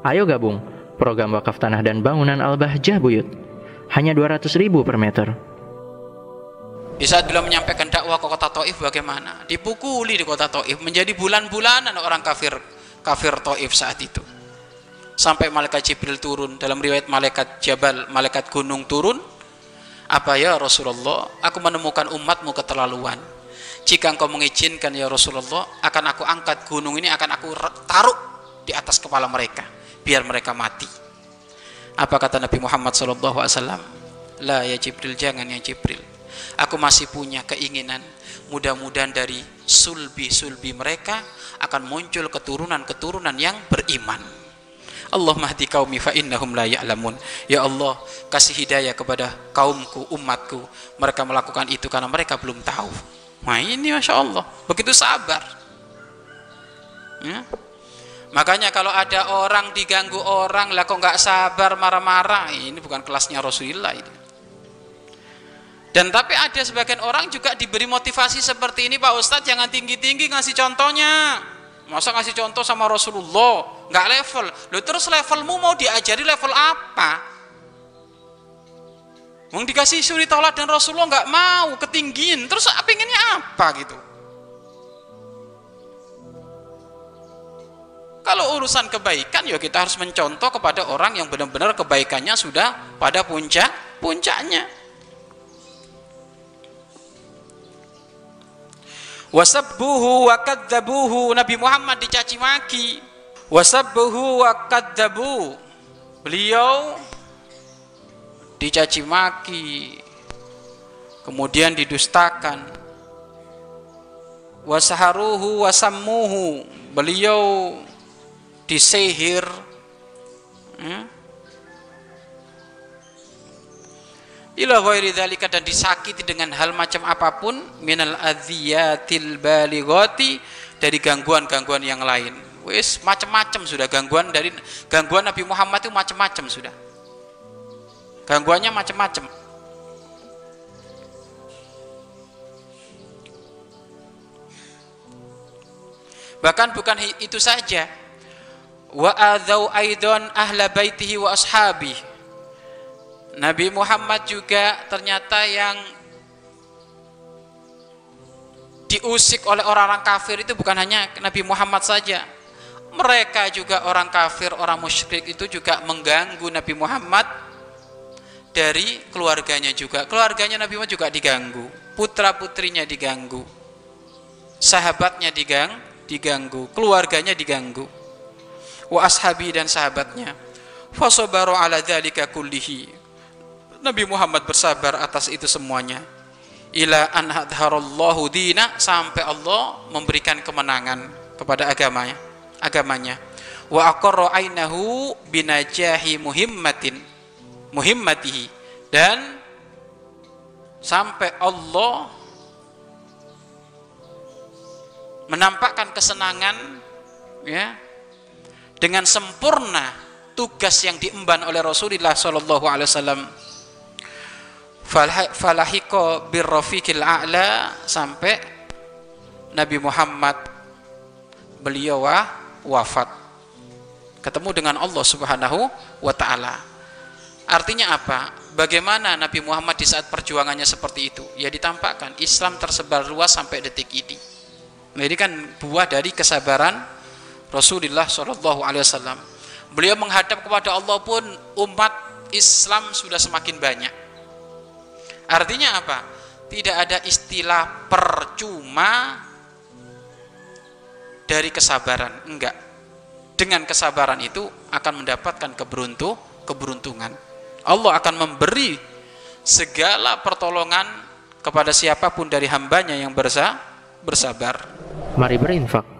Ayo gabung program wakaf tanah dan bangunan Al-Bahjah Buyut. Hanya 200 ribu per meter. Di saat beliau menyampaikan dakwah ke kota Taif bagaimana? Dipukuli di kota Taif menjadi bulan-bulanan orang kafir kafir Taif saat itu. Sampai malaikat Jibril turun dalam riwayat malaikat Jabal, malaikat gunung turun. Apa ya Rasulullah? Aku menemukan umatmu keterlaluan. Jika engkau mengizinkan ya Rasulullah, akan aku angkat gunung ini akan aku taruh di atas kepala mereka biar mereka mati. Apa kata Nabi Muhammad SAW? La ya Jibril, jangan ya Jibril. Aku masih punya keinginan mudah-mudahan dari sulbi-sulbi mereka akan muncul keturunan-keturunan yang beriman. Allah mahdi kaumi fa innahum la ya'lamun. Ya Allah, kasih hidayah kepada kaumku, umatku. Mereka melakukan itu karena mereka belum tahu. Nah ini Masya Allah, begitu sabar. Ya. Makanya kalau ada orang diganggu orang lah kok nggak sabar marah-marah, ini bukan kelasnya Rasulullah itu. Dan tapi ada sebagian orang juga diberi motivasi seperti ini Pak Ustadz jangan tinggi-tinggi ngasih contohnya. Masa ngasih contoh sama Rasulullah nggak level. Loh terus levelmu mau diajari level apa? Mau dikasih suri tolak dan Rasulullah nggak mau ketinggian. Terus pinginnya apa gitu? Kalau urusan kebaikan ya kita harus mencontoh kepada orang yang benar-benar kebaikannya sudah pada puncak puncaknya. Wasabbuhu wa kadzabuhu Nabi Muhammad dicaci maki. Wasabbuhu wa kadzabu. Beliau dicaci maki. Kemudian didustakan. Wasaharuhu wasammuhu. Beliau disihir. Hmm? ila ghairi dzalika dan disakiti dengan hal macam apa pun minal adziyatil balighati dari gangguan-gangguan yang lain. Wis macam-macam sudah gangguan dari gangguan Nabi Muhammad itu macam-macam sudah. Gangguannya macam-macam. Bahkan bukan itu saja wa aidan ahla baitihi wa ashabi Nabi Muhammad juga ternyata yang diusik oleh orang-orang kafir itu bukan hanya Nabi Muhammad saja. Mereka juga orang kafir, orang musyrik itu juga mengganggu Nabi Muhammad dari keluarganya juga. Keluarganya Nabi Muhammad juga diganggu putra putrinya diganggu sahabatnya digang, diganggu keluarganya diganggu wa ashabi dan sahabatnya. Fasabaru ala dzalika kullihi. Nabi Muhammad bersabar atas itu semuanya. Ila an hadharallahu dina sampai Allah memberikan kemenangan kepada agamanya agamanya. Wa aqarra ainahu binajahi muhimmatin muhimmatihi. Dan sampai Allah menampakkan kesenangan ya dengan sempurna tugas yang diemban oleh Rasulullah Shallallahu Alaihi Wasallam falahiko birrofiqil a'la sampai Nabi Muhammad beliau wafat ketemu dengan Allah Subhanahu wa taala. Artinya apa? Bagaimana Nabi Muhammad di saat perjuangannya seperti itu? Ya ditampakkan Islam tersebar luas sampai detik ini. Nah, ini kan buah dari kesabaran Rasulullah Shallallahu Alaihi Wasallam. Beliau menghadap kepada Allah pun umat Islam sudah semakin banyak. Artinya apa? Tidak ada istilah percuma dari kesabaran, enggak. Dengan kesabaran itu akan mendapatkan keberuntung, keberuntungan. Allah akan memberi segala pertolongan kepada siapa pun dari hambanya yang bersabar. Mari berinfak